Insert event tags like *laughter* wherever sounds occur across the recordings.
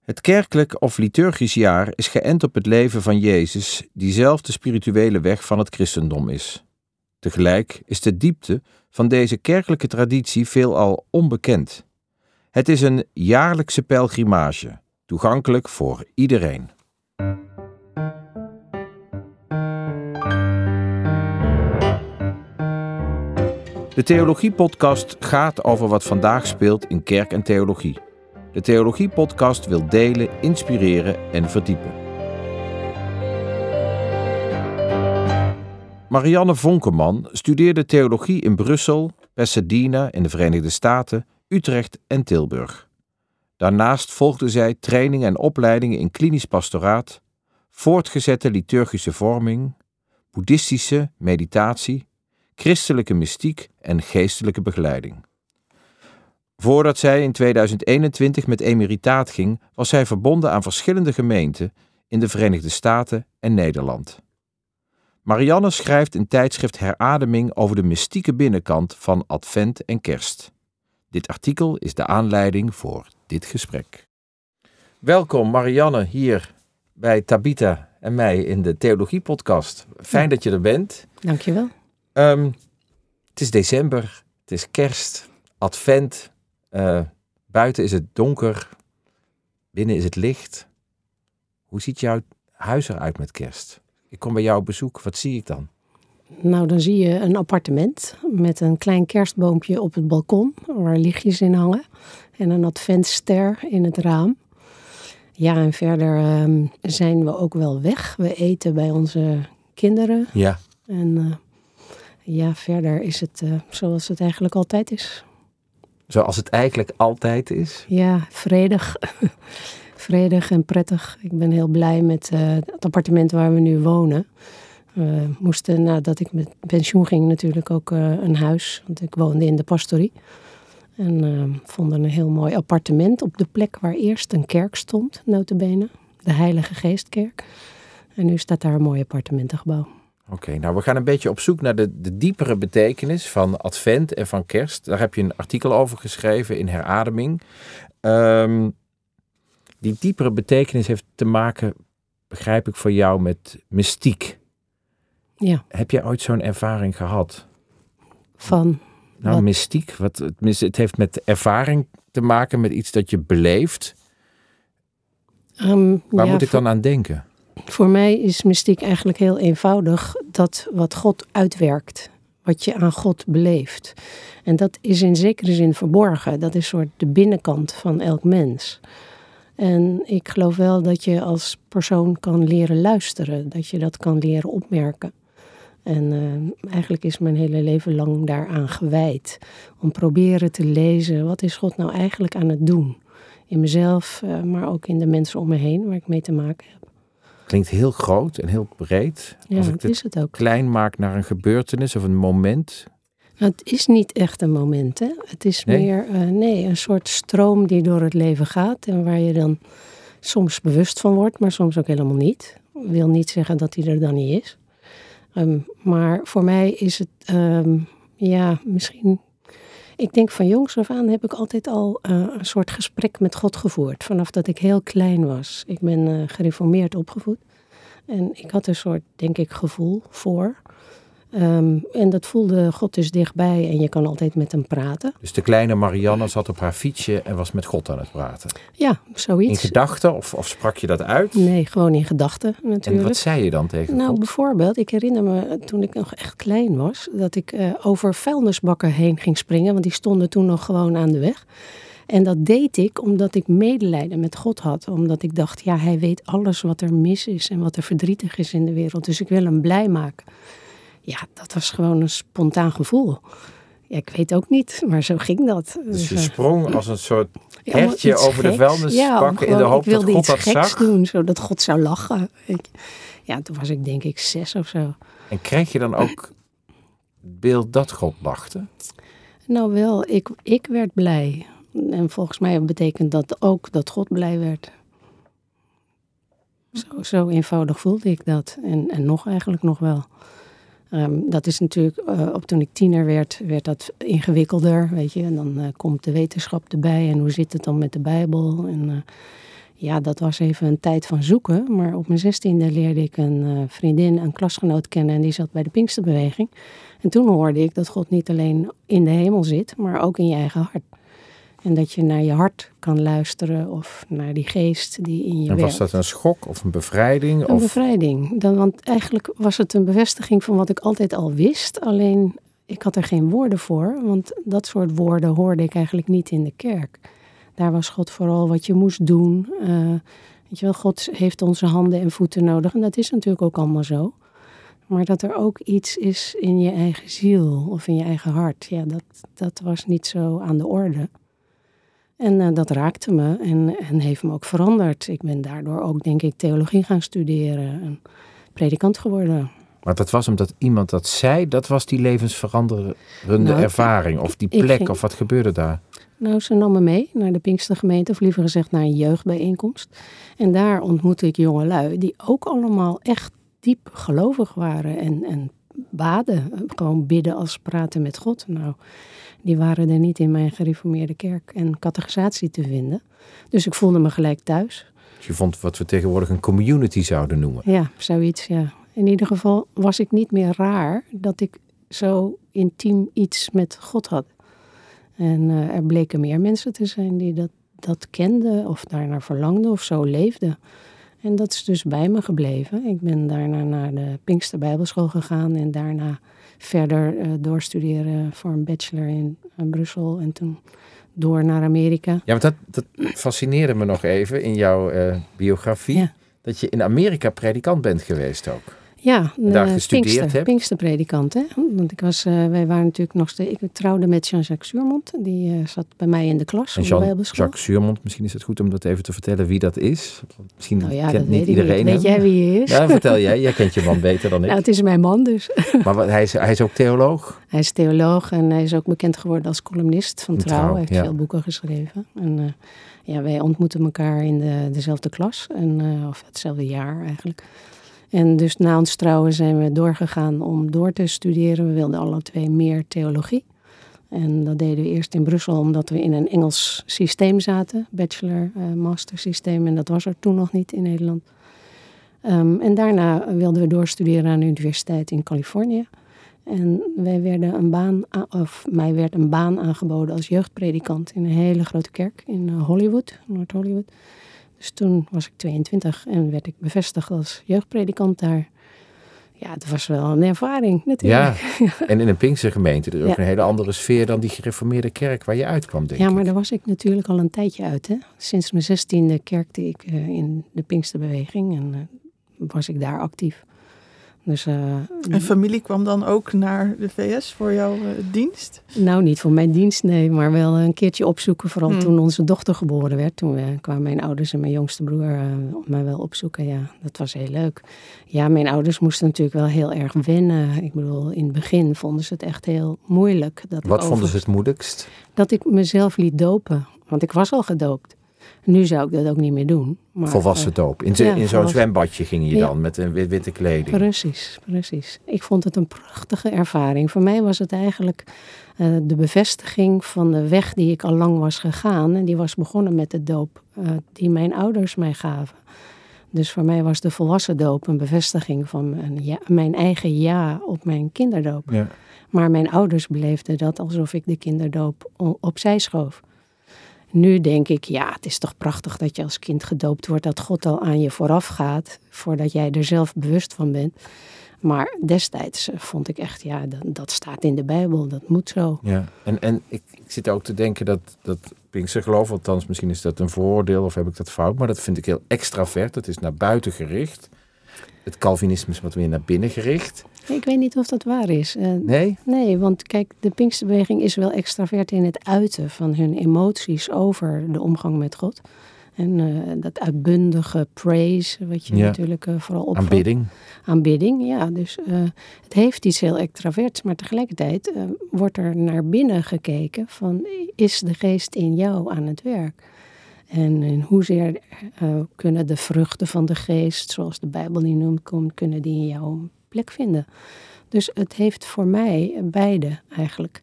Het kerkelijk of liturgisch jaar is geënt op het leven van Jezus, die zelf de spirituele weg van het christendom is. Tegelijk is de diepte van deze kerkelijke traditie veelal onbekend. Het is een jaarlijkse pelgrimage, toegankelijk voor iedereen. De Theologie-podcast gaat over wat vandaag speelt in kerk en theologie. De Theologie-podcast wil delen, inspireren en verdiepen. Marianne Vonkeman studeerde theologie in Brussel, Pasadena in de Verenigde Staten, Utrecht en Tilburg. Daarnaast volgde zij trainingen en opleidingen in klinisch pastoraat, voortgezette liturgische vorming, boeddhistische meditatie, christelijke mystiek en geestelijke begeleiding. Voordat zij in 2021 met emeritaat ging, was zij verbonden aan verschillende gemeenten in de Verenigde Staten en Nederland. Marianne schrijft in tijdschrift Herademing over de mystieke binnenkant van Advent en Kerst. Dit artikel is de aanleiding voor dit gesprek. Welkom Marianne hier bij Tabita en mij in de Theologie Podcast. Fijn dat je er bent. Dankjewel. Um, het is december, het is kerst, advent. Uh, buiten is het donker, binnen is het licht. Hoe ziet jouw huis eruit met kerst? Ik kom bij jou op bezoek, wat zie ik dan? Nou, dan zie je een appartement met een klein kerstboompje op het balkon, waar lichtjes in hangen. En een adventster in het raam. Ja, en verder um, zijn we ook wel weg. We eten bij onze kinderen. Ja. En uh, ja, verder is het uh, zoals het eigenlijk altijd is. Zoals het eigenlijk altijd is? Ja, vredig. *laughs* vredig en prettig. Ik ben heel blij met uh, het appartement waar we nu wonen. We moesten nadat ik met pensioen ging natuurlijk ook uh, een huis. Want ik woonde in de pastorie. En uh, vonden een heel mooi appartement op de plek waar eerst een kerk stond, notabene. De Heilige Geestkerk. En nu staat daar een mooi appartementengebouw. Oké, nou we gaan een beetje op zoek naar de, de diepere betekenis van Advent en van Kerst. Daar heb je een artikel over geschreven in Herademing. Um, die diepere betekenis heeft te maken, begrijp ik voor jou, met mystiek. Ja. Heb jij ooit zo'n ervaring gehad? Van? Nou, wat? mystiek. Wat, het, het heeft met ervaring te maken, met iets dat je beleeft. Um, Waar ja, moet ik dan aan denken? Voor mij is mystiek eigenlijk heel eenvoudig dat wat God uitwerkt. Wat je aan God beleeft. En dat is in zekere zin verborgen. Dat is soort de binnenkant van elk mens. En ik geloof wel dat je als persoon kan leren luisteren, dat je dat kan leren opmerken. En uh, eigenlijk is mijn hele leven lang daaraan gewijd. Om proberen te lezen, wat is God nou eigenlijk aan het doen? In mezelf, uh, maar ook in de mensen om me heen waar ik mee te maken heb. Klinkt heel groot en heel breed. Ja, Als ik dat het is het ook. klein maak naar een gebeurtenis of een moment. Nou, het is niet echt een moment, hè? Het is Nee? meer uh, nee, een soort stroom die door het leven gaat en waar je dan soms bewust van wordt, maar soms ook helemaal niet. Wil niet zeggen dat hij er dan niet is. Um, maar voor mij is het, um, ja, misschien. Ik denk van jongs af aan heb ik altijd al uh, een soort gesprek met God gevoerd. Vanaf dat ik heel klein was. Ik ben uh, gereformeerd opgevoed. En ik had een soort, denk ik, gevoel voor. Um, en dat voelde God dus dichtbij en je kan altijd met hem praten. Dus de kleine Marianne zat op haar fietsje en was met God aan het praten. Ja, zoiets. In gedachten of, of sprak je dat uit? Nee, gewoon in gedachten natuurlijk. En wat zei je dan tegen Nou, God? bijvoorbeeld, ik herinner me toen ik nog echt klein was, dat ik uh, over vuilnisbakken heen ging springen, want die stonden toen nog gewoon aan de weg. En dat deed ik omdat ik medelijden met God had. Omdat ik dacht, ja, hij weet alles wat er mis is en wat er verdrietig is in de wereld. Dus ik wil hem blij maken. Ja, dat was gewoon een spontaan gevoel. Ja, ik weet ook niet, maar zo ging dat. Dus je sprong als een soort Ja, hertje over de vuilnisbakken in de hoop ik dat wilde God iets dat geks zag. doen, zodat God zou lachen. Ik, ja, toen was ik denk ik zes of zo. En kreeg je dan ook het beeld dat God lachte? Nou wel, ik, ik werd blij. En volgens mij betekent dat ook dat God blij werd. Zo, zo eenvoudig voelde ik dat. En, en nog eigenlijk nog wel. Ehm, dat is natuurlijk, eh, op toen ik tiener werd, werd dat ingewikkelder, weet je. En dan eh, komt de wetenschap erbij en hoe zit het dan met de Bijbel? En eh, ja, dat was even een tijd van zoeken. Maar op mijn zestiende leerde ik een uh, vriendin, een klasgenoot kennen. En die zat bij de Pinksterbeweging. En toen hoorde ik dat God niet alleen in de hemel zit, maar ook in je eigen hart. En dat je naar je hart kan luisteren of naar die geest die in je En werkt. was dat een schok of een bevrijding? Een of... bevrijding. Dan, want eigenlijk was het een bevestiging van wat ik altijd al wist. Alleen ik had er geen woorden voor. Want dat soort woorden hoorde ik eigenlijk niet in de kerk. Daar was God vooral wat je moest doen. Uh, weet je wel, God heeft onze handen en voeten nodig. En dat is natuurlijk ook allemaal zo. Maar dat er ook iets is in je eigen ziel of in je eigen hart. Ja, dat, dat was niet zo aan de orde. En uh, dat raakte me en, en heeft me ook veranderd. Ik ben daardoor ook, denk ik, theologie gaan studeren en predikant geworden. Maar dat was omdat iemand dat zei, dat was die levensveranderende nou, ervaring of die plek ging, of wat gebeurde daar? Nou, ze nam me mee naar de Pinkstergemeente, of liever gezegd naar een jeugdbijeenkomst. En daar ontmoette ik jonge lui die ook allemaal echt diep gelovig waren en, en baden. Gewoon bidden als praten met God. Nou, die waren er niet in mijn gereformeerde kerk en categorisatie te vinden. Dus ik voelde me gelijk thuis. Dus je vond wat we tegenwoordig een community zouden noemen? Ja, zoiets, ja. In ieder geval was ik niet meer raar dat ik zo intiem iets met God had. En uh, er bleken meer mensen te zijn die dat, dat kenden of daarnaar verlangden of zo leefden. En dat is dus bij me gebleven. Ik ben daarna naar de Pinkster Bijbelschool gegaan en daarna verder uh, doorstuderen voor een bachelor in, in, Brussel en toen door naar Amerika. Ja, want dat, dat fascineerde me nog even in jouw uh, biografie. Ja. Dat je in Amerika predikant bent geweest ook. Ja, daar gestudeerd Pinkster, hebt. Pinksterpredikant. Hè? Want ik was, uh, wij waren natuurlijk nog steeds. Ik trouwde met Jean-Jacques Suurmond. Die uh, zat bij mij in de klas. En Jean-Jacques Suurmond, misschien is het goed om dat even te vertellen wie dat is. Misschien nou ja, kent niet iedereen. Niet. Weet jij wie hij is? Ja, vertel jij. Jij kent je man beter dan *laughs* ik. Nou, het is mijn man dus. *laughs* maar wat, hij, is, hij is ook theoloog? Hij is theoloog en hij is ook bekend geworden als columnist van Trouw. Trouw hij heeft ja. veel boeken geschreven. En uh, ja, wij ontmoeten elkaar in de, dezelfde klas. En, uh, of hetzelfde jaar eigenlijk. En dus na ons trouwen zijn we doorgegaan om door te studeren. We wilden alle twee meer theologie. En dat deden we eerst in Brussel omdat we in een Engels systeem zaten. Bachelor, uh, master systeem. En dat was er toen nog niet in Nederland. Um, en daarna wilden we doorstuderen aan de universiteit in Californië. En wij werden een baan, of mij werd een baan aangeboden als jeugdpredikant in een hele grote kerk in Hollywood, Noord-Hollywood. Dus toen was ik 22 en werd ik bevestigd als jeugdpredikant daar. Ja, het was wel een ervaring natuurlijk. Ja, en in een Pinkse gemeente, dus ook Ja. een hele andere sfeer dan die gereformeerde kerk waar je uitkwam, denk Ja, ik. maar daar was ik natuurlijk al een tijdje uit. Hè? Sinds mijn zestiende kerkte ik eh, in de Pinksterbeweging en eh, was ik daar actief. Dus, eh, En familie kwam dan ook naar de VS voor jouw eh, dienst? nou, niet voor mijn dienst, nee, maar wel een keertje opzoeken. Vooral Hmm. toen onze dochter geboren werd. Toen eh, kwamen mijn ouders en mijn jongste broer mij wel opzoeken. Ja, dat was heel leuk. Ja, mijn ouders moesten natuurlijk wel heel erg wennen. Ik bedoel, in het begin vonden ze het echt heel moeilijk. Dat ik Wat vonden ze het moeilijkst? Dat ik mezelf liet dopen. Want ik was al gedoopt. Nu zou ik dat ook niet meer doen. Maar, Volwassen eh, doop. In, zo- ja, in zo'n zwembadje ging je Ja. dan met een wit- witte kleding. Precies, precies. Ik vond het een prachtige ervaring. Voor mij was het eigenlijk eh, de bevestiging van de weg die ik al lang was gegaan. En die was begonnen met de doop eh, die mijn ouders mij gaven. Dus voor mij was de volwassen doop een bevestiging van mijn, ja, mijn eigen ja op mijn kinderdoop. Ja. Maar mijn ouders beleefden dat alsof ik de kinderdoop opzij schoof. Nu denk ik, ja, het is toch prachtig dat je als kind gedoopt wordt, dat God al aan je vooraf gaat, voordat jij er zelf bewust van bent. Maar destijds eh, vond ik echt, ja, dat, dat staat in de Bijbel, dat moet zo. Ja, en, en ik, ik zit ook te denken dat, dat Pinkse geloof, althans misschien is dat een vooroordeel of heb ik dat fout, maar dat vind ik heel extravert. Het is naar buiten gericht. Het Calvinisme is wat meer naar binnen gericht. Ik weet niet of dat waar is. Eh, Nee? Nee, want kijk, de Pinksterbeweging is wel extravert in het uiten van hun emoties over de omgang met God. En eh, dat uitbundige praise, wat je Ja. natuurlijk eh, vooral opvalt. Aanbidding. Aanbidding, ja. Dus het heeft iets heel extraverts, maar tegelijkertijd wordt er naar binnen gekeken van, is de geest in jou aan het werk? En in hoezeer eh, kunnen de vruchten van de geest, zoals de Bijbel die noemt, kom- kunnen die in jou een plek vinden? Dus het heeft voor mij beide eigenlijk.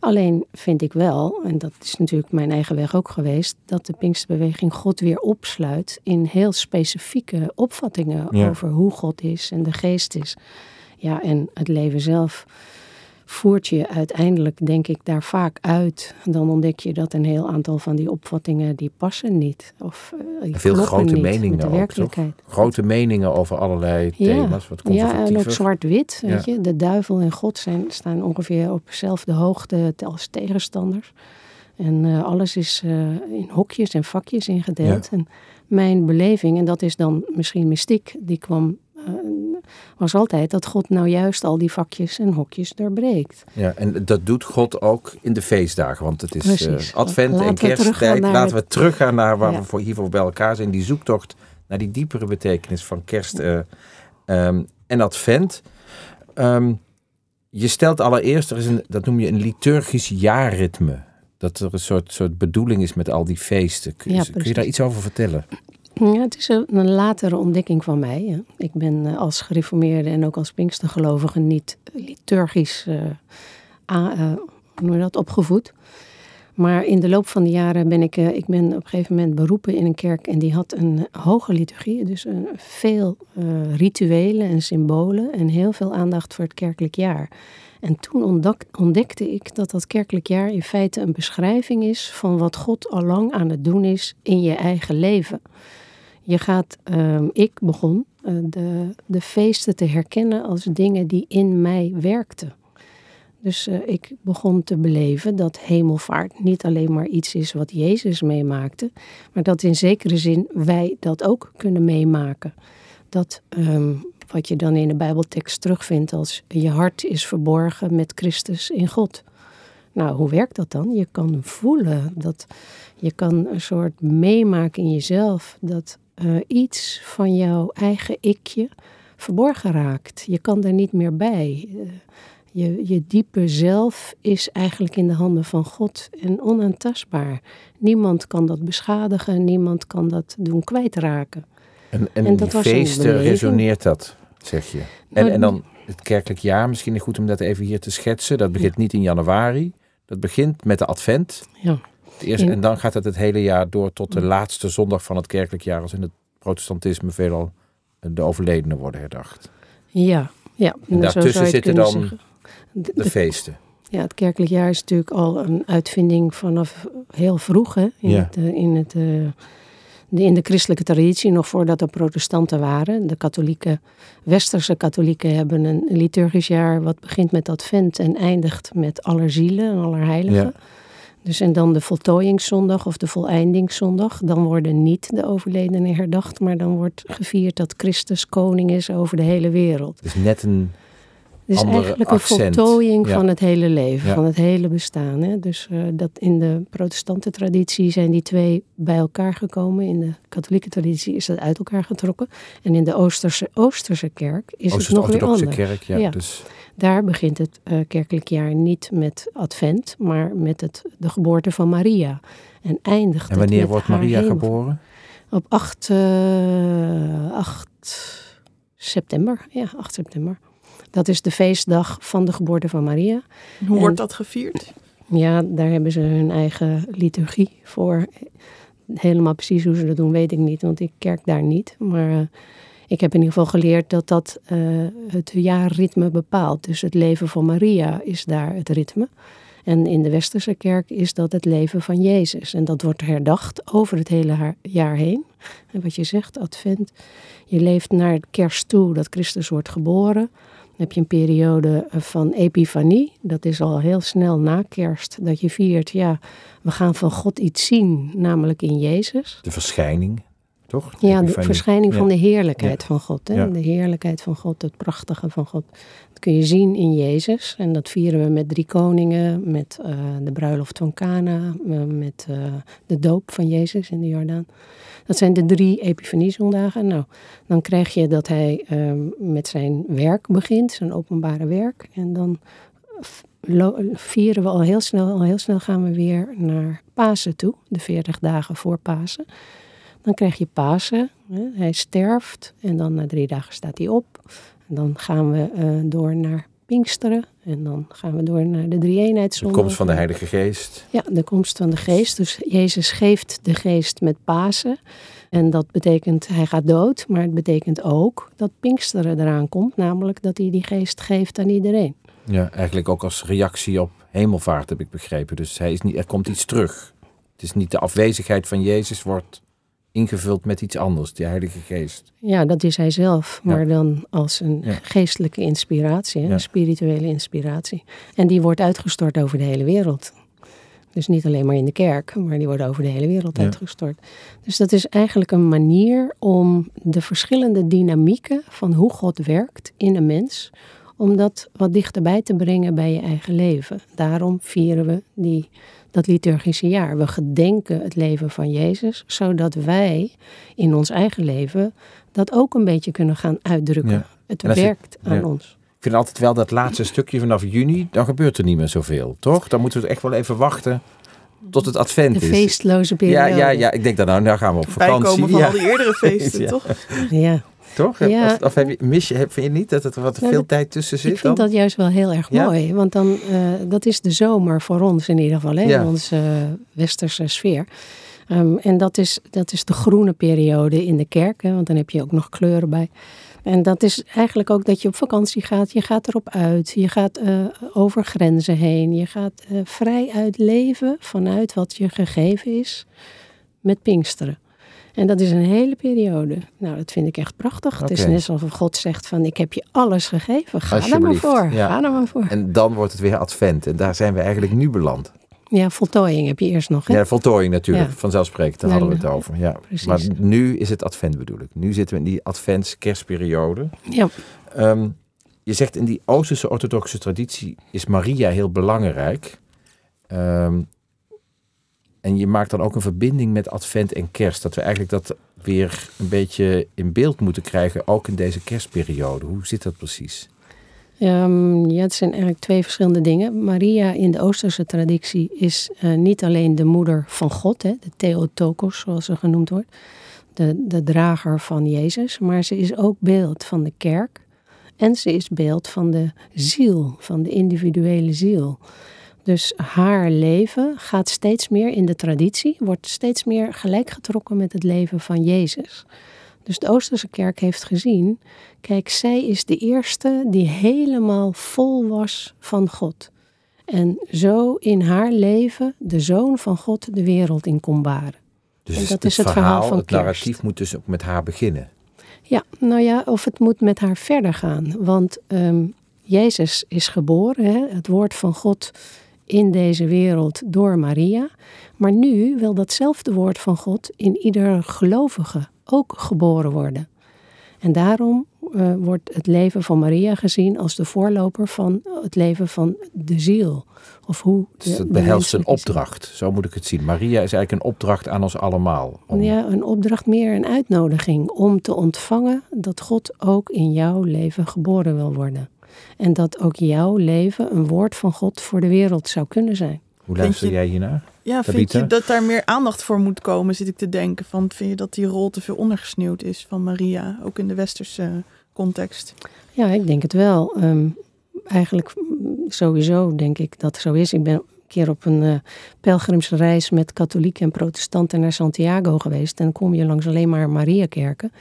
Alleen vind ik wel, en dat is natuurlijk mijn eigen weg ook geweest, dat de Pinksterbeweging God weer opsluit in heel specifieke opvattingen Ja. over hoe God is en de geest is. Ja, en het leven zelf voert je uiteindelijk, denk ik, daar vaak uit. Dan ontdek je dat een heel aantal van die opvattingen die passen niet. Of eh, die Veel grote niet meningen de ook, werkelijkheid. Grote meningen over allerlei Ja. thema's, wat Ja, en ook zwart-wit. Weet Ja. je? De duivel en God zijn, staan ongeveer op dezelfde hoogte als tegenstanders. En eh, alles is eh, in hokjes en vakjes ingedeeld. En mijn beleving, en dat is dan misschien mystiek, die kwam, was altijd dat God nou juist al die vakjes en hokjes doorbreekt. Ja, en dat doet God ook in de feestdagen. Want het is eh, advent Laten en kersttijd. Laten we teruggaan naar waar Ja. we voor hiervoor bij elkaar zijn. Die zoektocht naar die diepere betekenis van kerst eh, ehm, en advent. Ehm, je stelt allereerst, er is een, dat noem je een liturgisch jaarritme. Dat er een soort, soort bedoeling is met al die feesten. Kun, Ja, kun je daar iets over vertellen? Ja, het is een, latere ontdekking van mij. hè. Ik ben eh, als gereformeerde en ook als pinkstergelovige niet liturgisch eh, a- eh, noem dat, opgevoed. Maar in de loop van de jaren ben ik, ik ben op een gegeven moment beroepen in een kerk en die had een hoge liturgie. Dus een, veel eh, rituelen en symbolen en heel veel aandacht voor het kerkelijk jaar. En toen ontdek- ontdekte ik dat dat kerkelijk jaar in feite een beschrijving is van wat God al lang aan het doen is in je eigen leven. Je gaat, ehm, ik begon eh, de, de feesten te herkennen als dingen die in mij werkten. Dus eh, ik begon te beleven dat hemelvaart niet alleen maar iets is wat Jezus meemaakte, maar dat in zekere zin wij dat ook kunnen meemaken. Dat ehm, wat je dan in de Bijbeltekst terugvindt als je hart is verborgen met Christus in God. Nou, hoe werkt dat dan? Je kan voelen dat je kan een soort meemaken in jezelf dat eh, iets van jouw eigen ikje verborgen raakt. Je kan er niet meer bij. Eh, je, je diepe zelf is eigenlijk in de handen van God en onaantastbaar. Niemand kan dat beschadigen, niemand kan dat doen kwijtraken. En, en, En dat feesten resoneert dat, zeg je. En, Nou, en dan het kerkelijk jaar, misschien goed om dat even hier te schetsen. Dat begint niet in januari. Dat begint met de advent. Ja. Het eerste, In- en dan gaat het het hele jaar door tot de laatste zondag van het kerkelijk jaar. Als in het protestantisme veelal de overledenen worden herdacht. Ja, ja. En zo daartussen zitten dan zeggen. De- feesten. ja, het kerkelijk jaar is natuurlijk al een uitvinding vanaf heel vroeg. Hè? In, Ja. het, eh, in, het, eh, de, in de christelijke traditie, nog voordat er protestanten waren. De katholieke, westerse katholieken hebben een liturgisch jaar wat begint met advent en eindigt met allerzielen en allerheiligen. Ja. Dus en dan de voltooiingszondag of de voleindingszondag. Dan worden niet de overledenen herdacht, maar dan wordt gevierd dat Christus koning is over de hele wereld. Is net een... Het is Andere eigenlijk accent. een voltooiing Ja. van het hele leven, Ja. van het hele bestaan. Hè? Dus eh, dat in de protestante traditie zijn die twee bij elkaar gekomen. In de katholieke traditie is dat uit elkaar getrokken. En in de Oosterse, Oosterse kerk is het nog weer anders. kerk, ja. Ja. Dus, Daar begint het eh, kerkelijk jaar niet met advent, maar met het, de geboorte van Maria. En eindigt en wanneer wordt Maria hemel- geboren? Op 8, eh, 8 september. Ja, 8 september. Dat is de feestdag van de geboorte van Maria. Hoe En- wordt dat gevierd? Ja, daar hebben ze hun eigen liturgie voor. Helemaal precies hoe ze dat doen, weet ik niet, want ik kerk daar niet. Maar eh, ik heb in ieder geval geleerd dat dat eh, het jaarritme bepaalt. Dus het leven van Maria is daar het ritme. En in de Westerse kerk is dat het leven van Jezus. En dat wordt herdacht over het hele jaar heen. En wat je zegt, advent. Je leeft naar kerst toe dat Christus wordt geboren. Heb je een periode eh, van epifanie. Dat is al heel snel na kerst. Dat je viert, ja, we gaan van God iets zien, namelijk in Jezus. De verschijning, toch? Ja, de verschijning van de heerlijkheid van God. Hè? Ja. De heerlijkheid van God, het prachtige van God. Dat kun je zien in Jezus. En dat vieren we met drie koningen, met eh, de bruiloft van Cana, eh, met eh, de doop van Jezus in de Jordaan. Dat zijn de drie epifaniezondagen. Nou, dan krijg je dat hij eh, met zijn werk begint, zijn openbare werk. En dan vieren we al heel snel, al heel snel gaan we weer naar Pasen toe, de 40 dagen voor Pasen. Dan krijg je Pasen. Hè? Hij sterft en dan na drie dagen staat hij op. En dan gaan we eh, door naar Pinksteren. En dan gaan we door naar de drie-eenheid De komst van de Heilige Geest. Ja, de komst van de Geest. Dus Jezus geeft de Geest met Pasen. En dat betekent, hij gaat dood, maar het betekent ook dat Pinksteren eraan komt. Namelijk dat hij die Geest geeft aan iedereen. Ja, eigenlijk ook als reactie op hemelvaart heb ik begrepen. Dus hij is niet, er komt iets terug. Het is niet de afwezigheid van Jezus wordt ingevuld met iets anders, de Heilige Geest. Ja, dat is hij zelf, maar Ja. dan als een Ja. geestelijke inspiratie, een spirituele inspiratie. En die wordt uitgestort over de hele wereld. Dus niet alleen maar in de kerk, maar die wordt over de hele wereld Ja. uitgestort. Dus dat is eigenlijk een manier om de verschillende dynamieken van hoe God werkt in een mens, om dat wat dichterbij te brengen bij je eigen leven. Daarom vieren we die, dat liturgische jaar. We gedenken het leven van Jezus, zodat wij in ons eigen leven dat ook een beetje kunnen gaan uitdrukken. Ja. Het werkt aan ja. ons. Ik vind altijd wel dat laatste stukje vanaf juni, dan gebeurt er niet meer zoveel, toch? Dan moeten we echt wel even wachten tot het advent De is. feestloze periode. ja, ja, ja, ik denk dat nou, nou gaan we op vakantie. Bijkomen van ja. al die eerdere *laughs* feesten, Ja. toch? Ja. Toch? Ja. Of, of heb je, mis je, vind je niet dat er wat Nou, veel dat- tijd tussen zit Ik vind dan? dat juist wel heel erg Ja? mooi. Want dan, eh, dat is de zomer voor ons in ieder geval, hè, Ja. in onze eh, westerse sfeer. Ehm, en dat is, dat is de groene periode in de kerk, hè, want dan heb je ook nog kleuren bij. En dat is eigenlijk ook dat je op vakantie gaat. Je gaat erop uit. Je gaat eh, over grenzen heen. Je gaat eh, vrij uit leven vanuit wat je gegeven is met Pinksteren. En dat is een hele periode. Nou, dat vind ik echt prachtig. Het is net alsof God zegt van ik heb je alles gegeven. Ga er maar voor. ja. Ga er maar voor. En dan wordt het weer advent. En daar zijn we eigenlijk nu beland. Ja, voltooiing heb je eerst nog. Hè? Ja, voltooiing natuurlijk. Ja. Vanzelfsprekend, daar Ja, hadden we het over. Ja. precies. Maar nu is het advent bedoel ik. Nu zitten we in die advents-kerstperiode. Ja. Ehm, je zegt in die Oosterse orthodoxe traditie is Maria heel belangrijk. Ehm, en je maakt dan ook een verbinding met advent en kerst. Dat we eigenlijk dat weer een beetje in beeld moeten krijgen, ook in deze kerstperiode. Hoe zit dat precies? Ehm, ja, het zijn eigenlijk twee verschillende dingen. Maria in de Oosterse traditie is eh, niet alleen de moeder van God, hè, de Theotokos zoals ze genoemd wordt, de, de drager van Jezus, maar ze is ook beeld van de kerk en ze is beeld van de ziel, van de individuele ziel. Dus haar leven gaat steeds meer in de traditie, wordt steeds meer gelijkgetrokken met het leven van Jezus. Dus de Oosterse kerk heeft gezien, kijk, zij is de eerste die helemaal vol was van God. En zo in haar leven de zoon van God de wereld in kon baren. Dus En dat is het verhaal van het kerst. narratief moet dus ook met haar beginnen. Ja, nou ja, of het moet met haar verder gaan. Want ehm, Jezus is geboren, hè, het woord van God in deze wereld door Maria. Maar nu wil datzelfde woord van God in ieder gelovige ook geboren worden. En daarom eh, wordt het leven van Maria gezien als de voorloper van het leven van de ziel. Of hoe Dus het behelst een opdracht. Zo moet ik het zien. Maria is eigenlijk een opdracht aan ons allemaal. Om, Ja, een opdracht meer een uitnodiging om te ontvangen dat God ook in jouw leven geboren wil worden. En dat ook jouw leven een woord van God voor de wereld zou kunnen zijn. Hoe luister je- jij hiernaar? Ja, vind Tabitha? je dat daar meer aandacht voor moet komen, zit ik te denken. Van, vind je dat die rol te veel ondergesneeuwd is van Maria, ook in de westerse context? Ja, ik denk het wel. Ehm, eigenlijk sowieso denk ik dat het zo is. Ik ben een keer op een eh, pelgrimsreis met katholieken en protestanten naar Santiago geweest. En dan kom je langs alleen maar Mariakerken.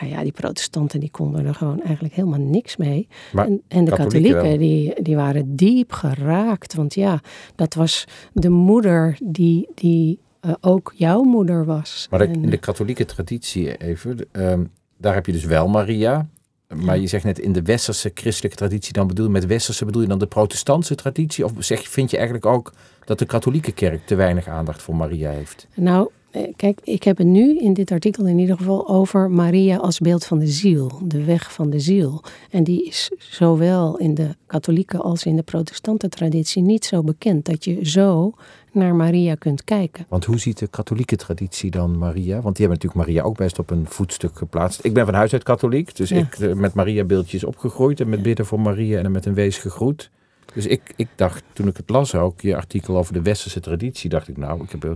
Nou ja, die protestanten die konden er gewoon eigenlijk helemaal niks mee. Maar en, en de katholieken katholieken, die, die waren diep geraakt. Want ja, dat was de moeder die, die eh, ook jouw moeder was. Maar in de katholieke traditie even, ehm, daar heb je dus wel Maria. Maar je zegt net in de westerse christelijke traditie, dan bedoel je met westerse bedoel je dan de protestantse traditie? Of zeg, vind je eigenlijk ook dat de katholieke kerk te weinig aandacht voor Maria heeft? Nou, kijk, ik heb het nu in dit artikel in ieder geval over Maria als beeld van de ziel, de weg van de ziel. En die is zowel in de katholieke als in de protestante traditie niet zo bekend dat je zo naar Maria kunt kijken. Want hoe ziet de katholieke traditie dan Maria? Want die hebben natuurlijk Maria ook best op een voetstuk geplaatst. Ik ben van huis uit katholiek, dus Ja. ik eh, met Maria beeldjes opgegroeid en met bidden voor Maria en met een wees gegroet. Dus ik, ik dacht, toen ik het las ook, je artikel over de westerse traditie, dacht ik nou, ik heb, eh,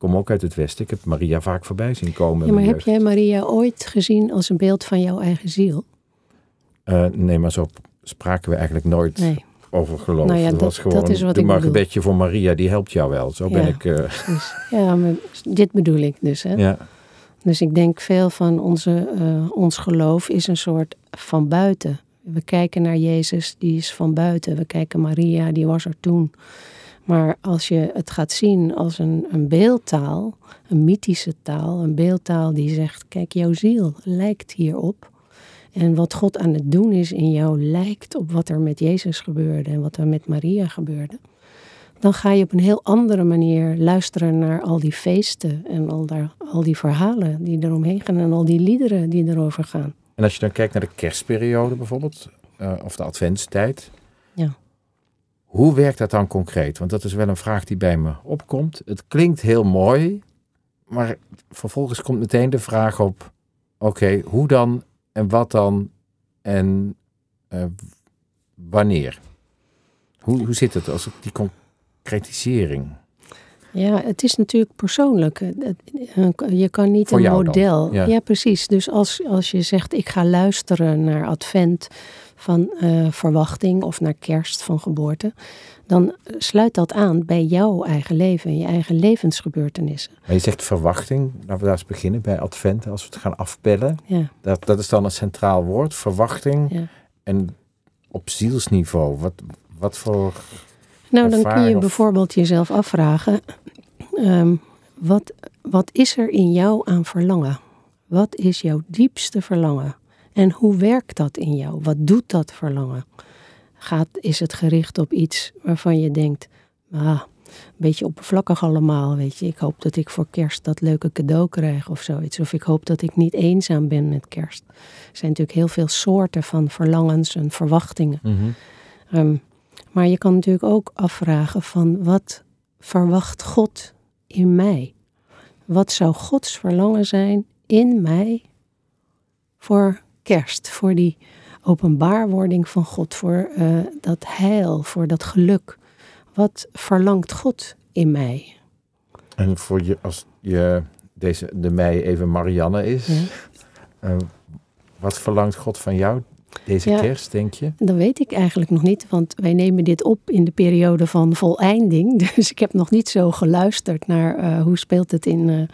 kom ook uit het westen, ik heb Maria vaak voorbij zien komen. Ja, maar heb jij Maria ooit gezien als een beeld van jouw eigen ziel? Eh, nee, maar zo, spraken we eigenlijk nooit Nee, over geloof. Nou ja, dat, was gewoon, dat is wat doe ik maar een bedoel. gebedje voor Maria, die helpt jou wel. Zo ben ik... eh. Ja, maar dit bedoel ik dus. Hè? ja. Dus ik denk veel van onze, eh, ons geloof is een soort van buiten. We kijken naar Jezus, die is van buiten. We kijken Maria, die was er toen. Maar als je het gaat zien als een, een beeldtaal, een mythische taal, een beeldtaal die zegt: kijk, jouw ziel lijkt hierop. En wat God aan het doen is in jou lijkt op wat er met Jezus gebeurde en wat er met Maria gebeurde. Dan ga je op een heel andere manier luisteren naar al die feesten en al, daar, al die verhalen die eromheen gaan en al die liederen die erover gaan. En als je dan kijkt naar de kerstperiode bijvoorbeeld, eh, of de adventstijd. Hoe werkt dat dan concreet? Want dat is wel een vraag die bij me opkomt. Het klinkt heel mooi, maar vervolgens komt meteen de vraag op: oké, hoe dan en wat dan en eh, wanneer? Hoe, hoe zit het als ik die concretisering? Ja, het is natuurlijk persoonlijk. Je kan niet Voor een model. ja. Ja. precies. Dus als, als je zegt ik ga luisteren naar advent van eh, verwachting of naar kerst van geboorte, dan sluit dat aan bij jouw eigen leven, je eigen levensgebeurtenissen. Maar je zegt verwachting. Laten we daar eens beginnen bij Advent, als we het gaan afpellen. Ja, Dat, dat is dan een centraal woord, verwachting. ja. En op zielsniveau, wat, wat voor... Nou, dan kun je of- bijvoorbeeld jezelf afvragen: ehm, wat, wat is er in jou aan verlangen? Wat is jouw diepste verlangen? En hoe werkt dat in jou? Wat doet dat verlangen? Gaat, is het gericht op iets waarvan je denkt, ah, een beetje oppervlakkig allemaal, weet je. Ik hoop dat ik voor kerst dat leuke cadeau krijg of zoiets. Of ik hoop dat ik niet eenzaam ben met kerst. Er zijn natuurlijk heel veel soorten van verlangens en verwachtingen. Ehm, maar je kan natuurlijk ook afvragen van wat verwacht God in mij? Wat zou Gods verlangen zijn in mij voor kerst, voor die openbaarwording van God, voor eh, dat heil, voor dat geluk? Wat verlangt God in mij? En voor je, als je deze, de mei even Marianne is, Ja. eh, wat verlangt God van jou deze Ja. kerst, denk je? Dat weet ik eigenlijk nog niet, want wij nemen dit op in de periode van voleinding. *laughs* Dus ik heb nog niet zo geluisterd naar eh, hoe speelt het in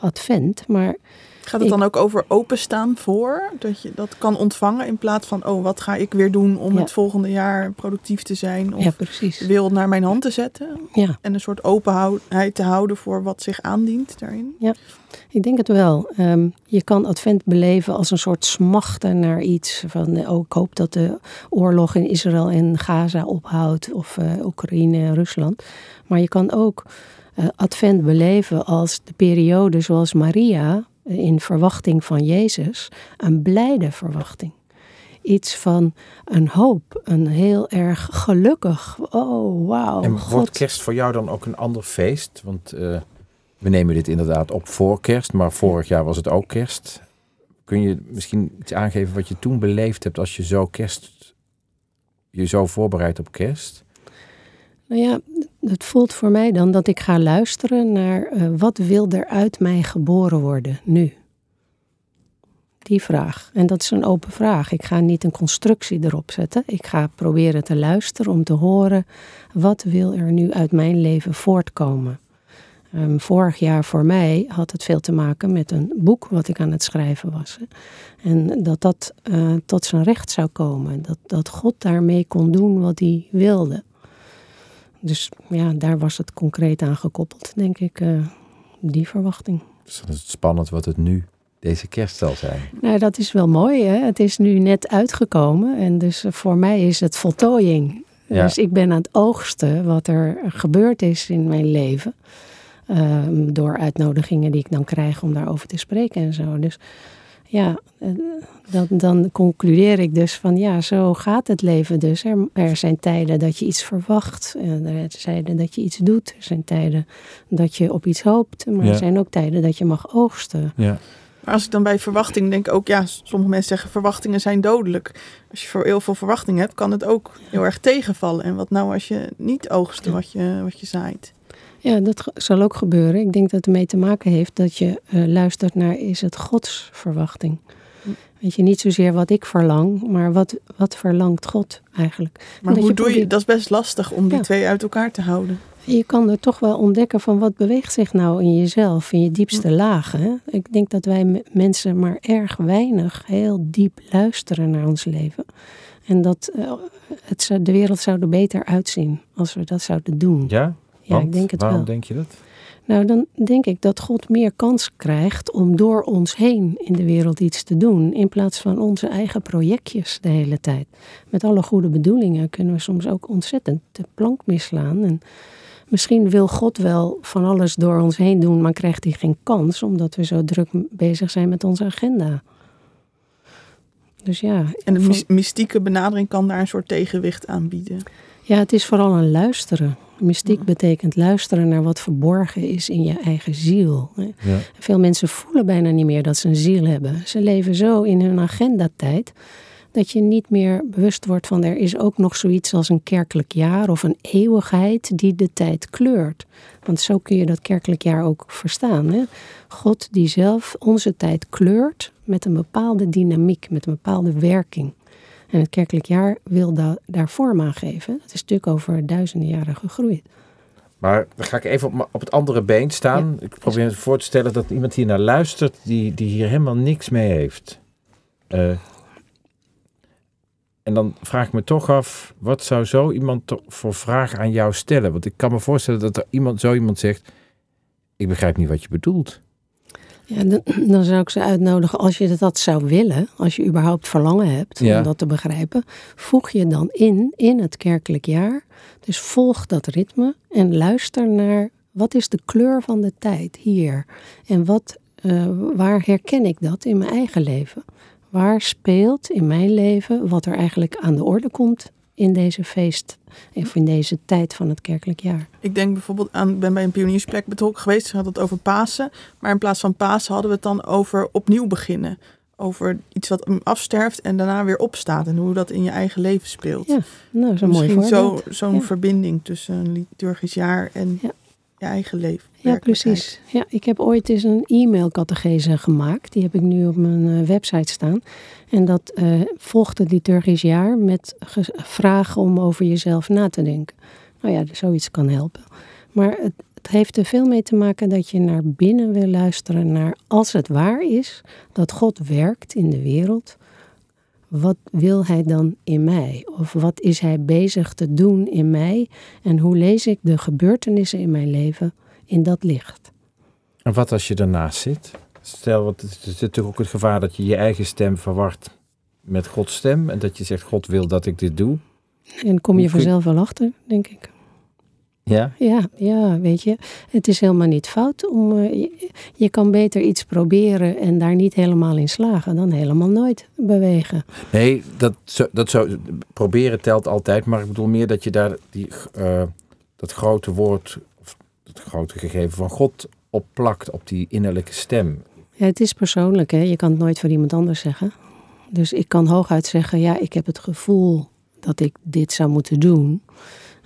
advent. Maar Gaat het dan ook over openstaan voor? Dat je dat kan ontvangen in plaats van, oh, wat ga ik weer doen om Ja. het volgende jaar productief te zijn? Of ja, precies. wereld naar mijn hand te zetten? Ja, En een soort openheid te houden voor wat zich aandient daarin? ik denk het wel. Ehm, je kan advent beleven als een soort smachten naar iets. Van, eh, oh, ik hoop dat de oorlog in Israël en Gaza ophoudt. Of eh, Oekraïne en Rusland. Maar je kan ook eh, advent beleven als de periode zoals Maria in verwachting van Jezus. Een blijde verwachting. Iets van een hoop, een heel erg gelukkig. Oh, wauw. en wordt God. kerst voor jou dan ook een ander feest? Want eh, we nemen dit inderdaad op voor kerst, maar vorig jaar was het ook kerst. Kun je misschien iets aangeven wat je toen beleefd hebt als je zo kerst, je zo voorbereidt op kerst? Nou ja, het voelt voor mij dan dat ik ga luisteren naar eh, wat wil er uit mij geboren worden nu? Die vraag. En dat is een open vraag. Ik ga niet een constructie erop zetten. Ik ga proberen te luisteren om te horen wat wil er nu uit mijn leven voortkomen. Ehm, vorig jaar voor mij had het veel te maken met een boek wat ik aan het schrijven was. hè. En dat dat eh, tot zijn recht zou komen. Dat, dat God daarmee kon doen wat hij wilde. Dus ja, daar was het concreet aan gekoppeld, denk ik, eh, die verwachting. Dus dan is het spannend wat het nu deze kerst zal zijn. Nou, dat is wel mooi, hè? Het is nu net uitgekomen en dus eh, voor mij is het voltooiing. Ja. Dus ik ben aan het oogsten wat er gebeurd is in mijn leven. Ehm, door uitnodigingen die ik dan krijg om daarover te spreken en zo. Dus ja, dan, dan concludeer ik dus van ja, zo gaat het leven dus. Er, er zijn tijden dat je iets verwacht. En er zijn tijden dat je iets doet. Er zijn tijden dat je op iets hoopt. Maar Ja. er zijn ook tijden dat je mag oogsten. Ja. Maar als ik dan bij verwachting denk ook, ja, sommige mensen zeggen verwachtingen zijn dodelijk. Als je voor heel veel verwachting hebt, kan het ook heel erg tegenvallen. En wat nou als je niet oogst wat je, wat je zaait? Ja, dat zal ook gebeuren. Ik denk dat het ermee te maken heeft dat je eh, luistert naar is het Gods verwachting. Hm. Weet je, niet zozeer wat ik verlang, maar wat, wat verlangt God eigenlijk. Maar hoe je doe je, dat is best lastig om die Ja. twee uit elkaar te houden. Je kan er toch wel ontdekken van wat beweegt zich nou in jezelf, in je diepste lagen. Hè? Ik denk dat wij mensen maar erg weinig heel diep luisteren naar ons leven. En dat eh, het, de wereld zou er beter uitzien als we dat zouden doen. Ja? Ja, Want? ik denk het Waarom wel. denk je dat? Nou, dan denk ik dat God meer kans krijgt om door ons heen in de wereld iets te doen. In plaats van onze eigen projectjes de hele tijd. Met alle goede bedoelingen kunnen we soms ook ontzettend de plank misslaan. En misschien wil God wel van alles door ons heen doen, maar krijgt hij geen kans omdat we zo druk bezig zijn met onze agenda. Dus ja, En de mystieke benadering kan daar een soort tegenwicht aan bieden. ja, het is vooral een luisteren. Mystiek Mhm. betekent luisteren naar wat verborgen is in je eigen ziel. Ja. Veel mensen voelen bijna niet meer dat ze een ziel hebben. Ze leven zo in hun agendatijd dat je niet meer bewust wordt van er is ook nog zoiets als een kerkelijk jaar of een eeuwigheid die de tijd kleurt. Want zo kun je dat kerkelijk jaar ook verstaan. Hè? God die zelf onze tijd kleurt met een bepaalde dynamiek, met een bepaalde werking. En het kerkelijk jaar wil da- daar vorm aan geven. Dat is natuurlijk over duizenden jaren gegroeid. Maar dan ga ik even op, het andere been staan. Ik probeer me voor te stellen dat iemand hier naar luistert die, die hier helemaal niks mee heeft. Eh, en dan vraag ik me toch af, wat zou zo iemand voor vraag aan jou stellen? Want ik kan me voorstellen dat er iemand, zo iemand zegt, ik begrijp niet wat je bedoelt. Ja, dan, *clears throat* dan zou ik ze uitnodigen, als je dat zou willen, als je überhaupt verlangen hebt Ja. om dat te begrijpen, voeg je dan in, in het kerkelijk jaar. Dus volg dat ritme en luister naar wat is de kleur van de tijd hier? En wat, eh, waar herken ik dat in mijn eigen leven? Waar speelt in mijn leven wat er eigenlijk aan de orde komt in deze feest, of in deze tijd van het kerkelijk jaar? Ik denk bijvoorbeeld aan, ik ben bij een pioniersplek betrokken geweest, ze had het over Pasen. Maar in plaats van Pasen hadden we het dan over opnieuw beginnen. Over iets wat afsterft en daarna weer opstaat. En hoe dat in je eigen leven speelt. Ja, nou, dat is een mooi Misschien voorbeeld. zo- zo'n Ja. verbinding tussen een liturgisch jaar en Ja. Je eigen leven. Ja, precies. Ja, ik heb ooit eens een e-mailcategese gemaakt. Die heb ik nu op mijn eh, website staan. En dat eh, volgt het liturgisch jaar met ge- vragen om over jezelf na te denken. Nou ja, zoiets kan helpen. Maar het, het heeft er veel mee te maken dat je naar binnen wil luisteren naar als het waar is dat God werkt in de wereld. Wat wil hij dan in mij? Of wat is hij bezig te doen in mij? En hoe lees ik de gebeurtenissen in mijn leven in dat licht? En wat als je ernaast zit? Stel, want er zit natuurlijk ook het gevaar dat je je eigen stem verwart met Gods stem. En dat je zegt, God wil dat ik dit doe. En kom je- vanzelf wel achter, denk ik. Ja? Ja, ja, weet je, het is helemaal niet fout om. eh, je, je kan beter iets proberen en daar niet helemaal in slagen dan helemaal nooit bewegen. Nee, dat, dat zo, proberen telt altijd. Maar ik bedoel meer dat je daar die, eh, dat grote woord, of het grote gegeven van God op plakt, op die innerlijke stem. Ja, het is persoonlijk, hè? je kan het nooit voor iemand anders zeggen. Dus ik kan hooguit zeggen, ja, ik heb het gevoel dat ik dit zou moeten doen.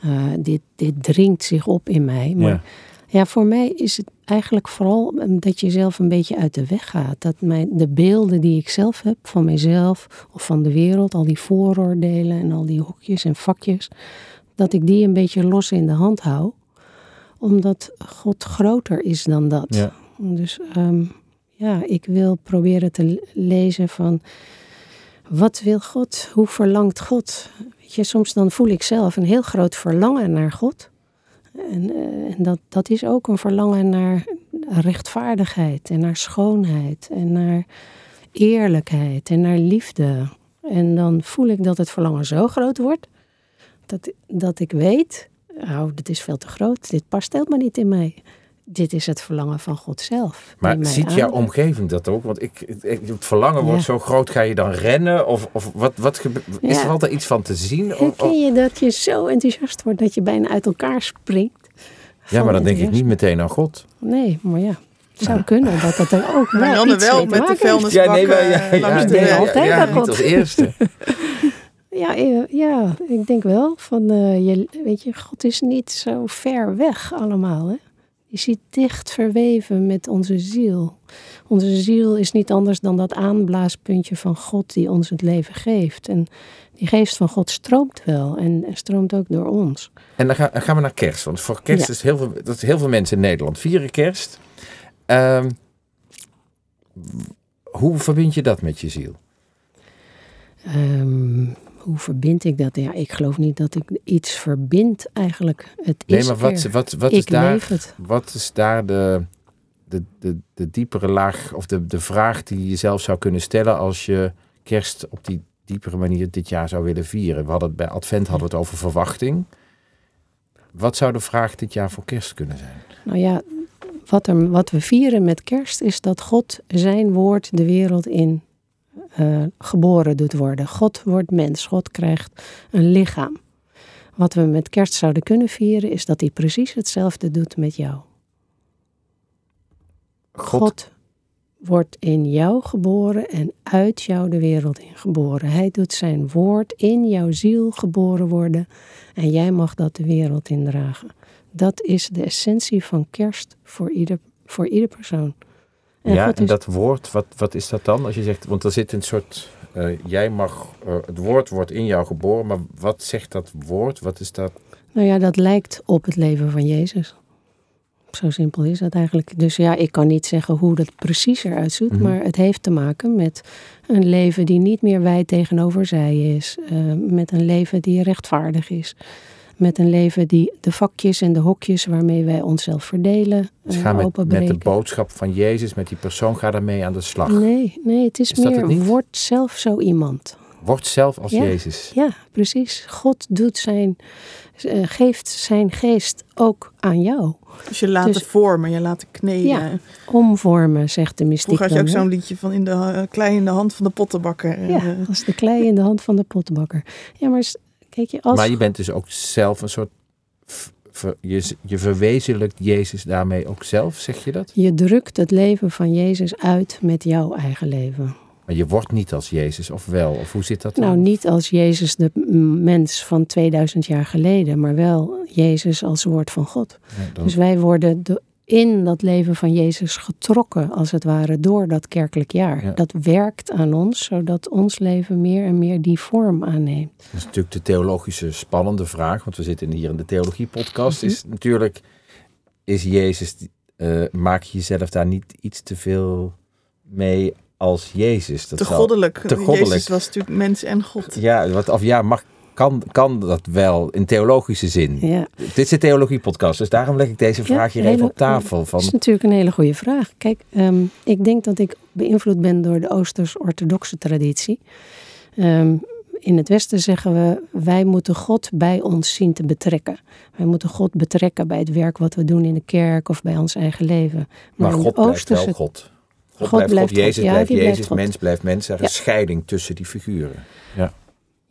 Eh, dit, dit dringt zich op in mij. Maar Ja. Ja, voor mij is het eigenlijk vooral dat je zelf een beetje uit de weg gaat. Dat mijn, de beelden die ik zelf heb van mezelf of van de wereld, al die vooroordelen en al die hokjes en vakjes, dat ik die een beetje los in de hand hou. Omdat God groter is dan dat. Ja. Dus ehm, ja, ik wil proberen te le- lezen van wat wil God? Hoe verlangt God? Je, soms dan voel ik zelf een heel groot verlangen naar God. En, eh, en dat, dat is ook een verlangen naar rechtvaardigheid en naar schoonheid en naar eerlijkheid en naar liefde. En dan voel ik dat het verlangen zo groot wordt dat, dat ik weet, nou, dit is veel te groot, dit past helemaal niet in mij. Dit is het verlangen van God zelf. Maar ziet jouw aanraakt. omgeving dat ook? Want ik, ik- het verlangen wordt Ja. zo groot, ga je dan rennen? Of, of wat, wat gebe- is Ja. er altijd iets van te zien? Of- of- Herken je dat je zo enthousiast wordt dat je bijna uit elkaar springt? ja, maar dan denk ik niet meteen aan God. Nee, maar ja. Het zou kunnen dat dat er ook wel Marianne iets wel mee te met de maken heeft. vuilnisbak eh, langs de ja, weg. ja. altijd aan niet God. als eerste. *laughs* Ja, eh, ja, ik denk wel. Van, eh, je, weet je, God is niet zo ver weg allemaal. Hè? Die zit dicht verweven met onze ziel. Onze ziel is niet anders dan dat aanblaaspuntje van God die ons het leven geeft. En die geest van God stroomt wel en stroomt ook door ons. En dan gaan we naar kerst. Want voor kerst is heel veel, dat is heel veel mensen in Nederland vieren kerst. Ehm, hoe verbind je dat met je ziel? Um, hoe verbind ik dat? Ja, ik geloof niet dat ik iets verbind eigenlijk. Het nee, maar wat, wat, wat, is daar, wat is daar de, de, de, de diepere laag of de, de vraag die je jezelf zou kunnen stellen als je kerst op die diepere manier dit jaar zou willen vieren? We hadden het bij Advent hadden we het over verwachting. Wat zou de vraag dit jaar voor kerst kunnen zijn? Nou ja, wat, er, wat we vieren met kerst is dat God zijn woord de wereld in uh, geboren doet worden. God wordt mens, God krijgt een lichaam. Wat we met kerst zouden kunnen vieren is dat hij precies hetzelfde doet met jou. God, God wordt in jou geboren en uit jou de wereld in geboren. Hij doet zijn woord in jouw ziel geboren worden en jij mag dat de wereld indragen. Dat is de essentie van kerst voor ieder, voor ieder persoon. Ja, en dat woord, wat, wat is dat dan? Als je zegt, want er zit een soort, uh, jij mag, uh, het woord wordt in jou geboren, maar wat zegt dat woord? Wat is dat? Nou ja, dat lijkt op het leven van Jezus. Zo simpel is dat eigenlijk. Dus ja, ik kan niet zeggen hoe dat precies eruit ziet, mhm. maar het heeft te maken met een leven die niet meer wij tegenover zij is, uh, met een leven die rechtvaardig is met een leven die de vakjes en de hokjes waarmee wij onszelf verdelen. Dus ga met, met, de boodschap van Jezus, met die persoon, ga daarmee aan de slag. Nee, nee het is, meer, het word zelf zo iemand. Word zelf als Jezus. Ja, precies. God doet zijn, uh, geeft zijn geest ook aan jou. Dus je laat dus, het vormen, je laat het kneden. Ja, omvormen, zegt de mystiek. Vroeger had je ook zo'n liedje van in de uh, klei in de hand van de pottenbakker. Ja, als de klei in de hand van de pottenbakker. Ja, maar je, als... Maar je bent dus ook zelf een soort. Je, je verwezenlijkt Jezus daarmee ook zelf, zeg je dat? Je drukt het leven van Jezus uit met jouw eigen leven. Maar je wordt niet als Jezus, of wel? Of hoe zit dat? Nou, niet als Jezus, de mens van 2000 jaar geleden, maar wel Jezus als woord van God. Dus wij worden de, in dat leven van Jezus getrokken, als het ware, door dat kerkelijk jaar. Dat werkt aan ons, zodat ons leven meer en meer die vorm aanneemt. Dat is natuurlijk de theologische spannende vraag, want we zitten hier in de theologie-podcast. Mhm. Is natuurlijk, is Jezus, uh, maak je jezelf daar niet iets te veel mee als Jezus? Dat te goddelijk. Te goddelijk. Jezus was natuurlijk mens en God. Ja, wat, of ja, mag, kan, kan dat wel in theologische zin? Ja. Dit is de theologie-podcast, dus daarom leg ik deze vraag hier even op tafel. Van... Dat is natuurlijk een hele goede vraag. Kijk, ehm, ik denk dat ik beïnvloed ben door de Oosters-orthodoxe traditie. Ehm, in het Westen zeggen we, wij moeten God bij ons zien te betrekken. Wij moeten God betrekken bij het werk wat we doen in de kerk of bij ons eigen leven. Maar, maar God blijft wel God. God, God blijft, God, Jezus blijft Jezus, mens blijft mens. Er is scheiding tussen die figuren. Ja.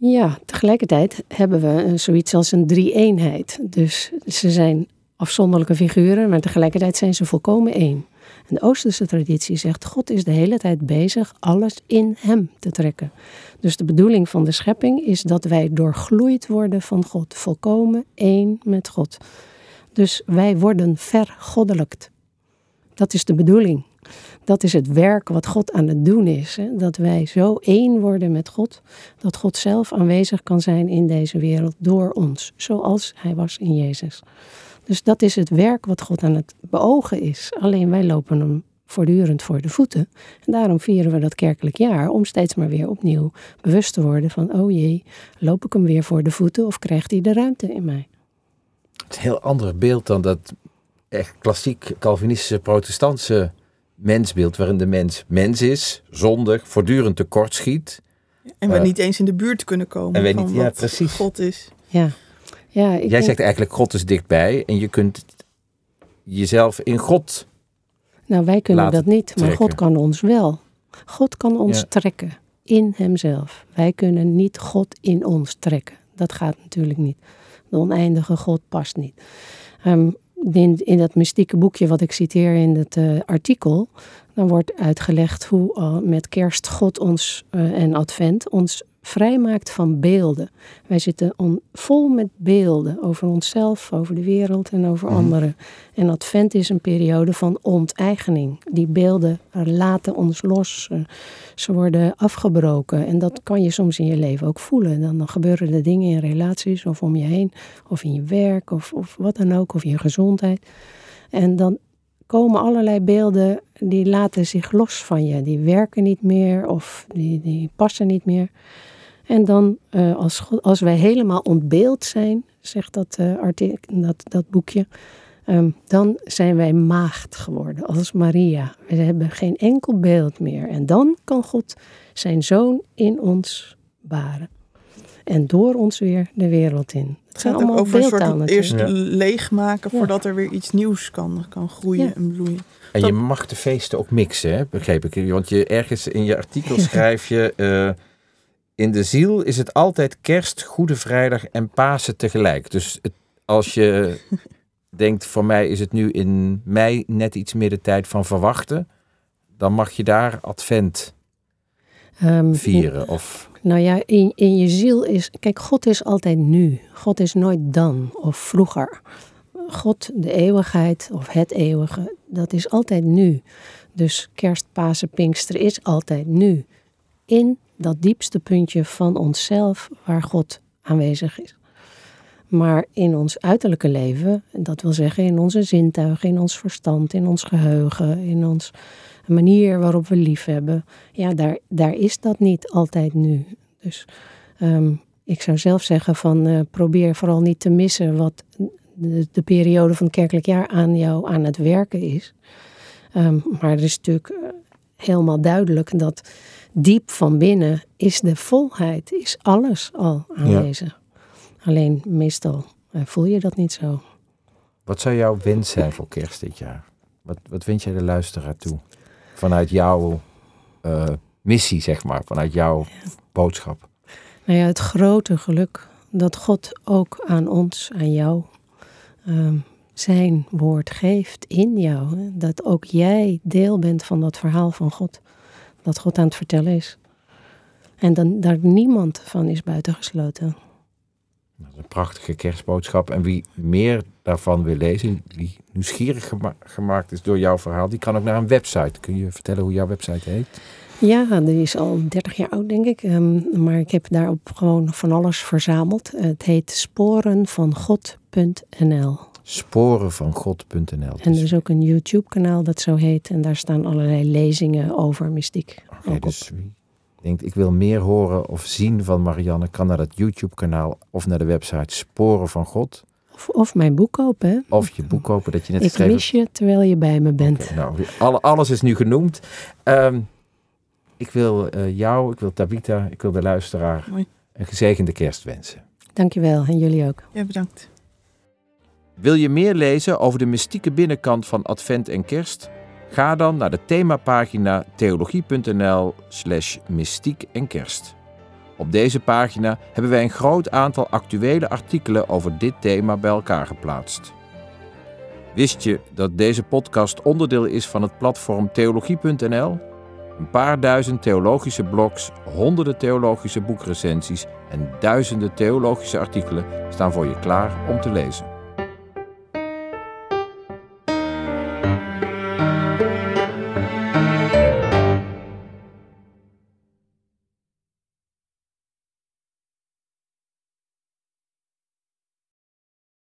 Ja, tegelijkertijd hebben we zoiets als een drie-eenheid. Dus ze zijn afzonderlijke figuren, maar tegelijkertijd zijn ze volkomen één. En de Oosterse traditie zegt: God is de hele tijd bezig alles in Hem te trekken. Dus de bedoeling van de schepping is dat wij doorgloeid worden van God, volkomen één met God. Dus wij worden vergoddelijkt. Dat is de bedoeling. Dat is het werk wat God aan het doen is. Hè? Dat wij zo één worden met God, dat God zelf aanwezig kan zijn in deze wereld door ons, zoals Hij was in Jezus. Dus dat is het werk wat God aan het beogen is. Alleen wij lopen hem voortdurend voor de voeten. En daarom vieren we dat kerkelijk jaar, om steeds maar weer opnieuw bewust te worden van, oh jee, loop ik hem weer voor de voeten of krijgt hij de ruimte in mij? Het is een heel ander beeld dan dat echt klassiek Calvinistische protestantse mensbeeld waarin de mens mens is, zondig, voortdurend tekortschiet. En we uh, niet eens in de buurt kunnen komen en van niet, ja, precies. God is. Ja. Ja, Jij zegt eigenlijk God is dichtbij en je kunt jezelf in God Nou, wij kunnen dat niet, maar God kan ons wel. God kan ons trekken in Hemzelf. Wij kunnen niet God in ons trekken. Dat gaat natuurlijk niet. De oneindige God past niet. Um, in, in dat mystieke boekje wat ik citeer in het uh, artikel, dan wordt uitgelegd hoe uh, met kerst God ons uh, en advent ons vrijmaakt van beelden. Wij zitten on, vol met beelden over onszelf, over de wereld en over Mhm. anderen. En Advent is een periode van onteigening. Die beelden laten ons los. Ze worden afgebroken. En dat kan je soms in je leven ook voelen. Dan, dan gebeuren er dingen in relaties of om je heen, of in je werk, of, of wat dan ook, of in je gezondheid. En dan komen allerlei beelden die laten zich los van je. Die werken niet meer of die, die passen niet meer. En dan, eh, als, God- als wij helemaal ontbeeld zijn, zegt dat, eh, arti- dat, dat boekje, ehm, dan zijn wij maagd geworden, als Maria. We hebben geen enkel beeld meer. En dan kan God zijn zoon in ons baren. En door ons weer de wereld in. Het gaat ook allemaal over een soort eerst. Ja. leegmaken Ja. voordat er weer iets nieuws kan, kan groeien Ja. en bloeien. En je mag de feesten ook mixen, hè? begreep ik. Want je, ergens in je artikel *laughs* schrijf je... eh, in de ziel is het altijd kerst, Goede Vrijdag en Pasen tegelijk. Dus het- als je *laughs* denkt, voor mij is het nu in mei net iets meer de tijd van verwachten... dan mag je daar advent Ehm, vieren. Of, Nou ja, in, in je ziel is. Kijk, God is altijd nu. God is nooit dan of vroeger. God, de eeuwigheid of het eeuwige, dat is altijd nu. Dus kerst, Pasen, Pinkster is altijd nu. In dat diepste puntje van onszelf waar God aanwezig is. Maar in ons uiterlijke leven, dat wil zeggen in onze zintuigen, in ons verstand, in ons geheugen, in ons manier waarop we lief hebben, ja, daar, daar is dat niet altijd nu. Dus ehm, ik zou zelf zeggen van eh, probeer vooral niet te missen wat de, de periode van het kerkelijk jaar aan jou aan het werken is. Ehm, maar er is natuurlijk eh, helemaal duidelijk dat diep van binnen is de volheid, is alles al aanwezig. Alleen meestal eh, voel je dat niet zo. wat zou jouw wens zijn voor kerst dit jaar? Wat, wat wens jij de luisteraar toe? Vanuit jouw eh, missie, zeg maar. Vanuit jouw boodschap. Nou ja, het grote geluk dat God ook aan ons, aan jou, ehm, zijn woord geeft in jou. Dat ook jij deel bent van dat verhaal van God. Dat God aan het vertellen is. En dan, daar niemand van is buitengesloten. Dat is een prachtige kerstboodschap. En wie meer daarvan wil lezen, wie nieuwsgierig gema- gemaakt is door jouw verhaal, die kan ook naar een website. Kun je vertellen hoe jouw website heet? Ja, die is al 30 jaar oud, denk ik. Ehm, maar ik heb daarop gewoon van alles verzameld. Het heet sporenvangod.nl. Sporenvangod.nl. En er is ook een YouTube-kanaal dat zo heet. En daar staan allerlei lezingen over mystiek. Oké, ook op. dus wie denkt, ik wil meer horen of zien van Marianne, kan naar dat YouTube-kanaal of naar de website Sporen van God. Of, of mijn boek kopen? Of je boek kopen dat je net Ik geschreven mis je terwijl je bij me bent. Nou, alle, alles is nu genoemd. Ehm, ik wil eh, jou, ik wil Tabita, ik wil de luisteraar Mooi. een gezegende kerst wensen. Dankjewel en jullie ook. Ja, bedankt. Wil je meer lezen over de mystieke binnenkant van Advent en Kerst? Ga dan naar de themapagina theologie.nl slash mystiek en kerst. Op deze pagina hebben wij een groot aantal actuele artikelen over dit thema bij elkaar geplaatst. Wist je dat deze podcast onderdeel is van het platform theologie.nl? Een paar duizend theologische blogs, honderden theologische boekrecensies en duizenden theologische artikelen staan voor je klaar om te lezen.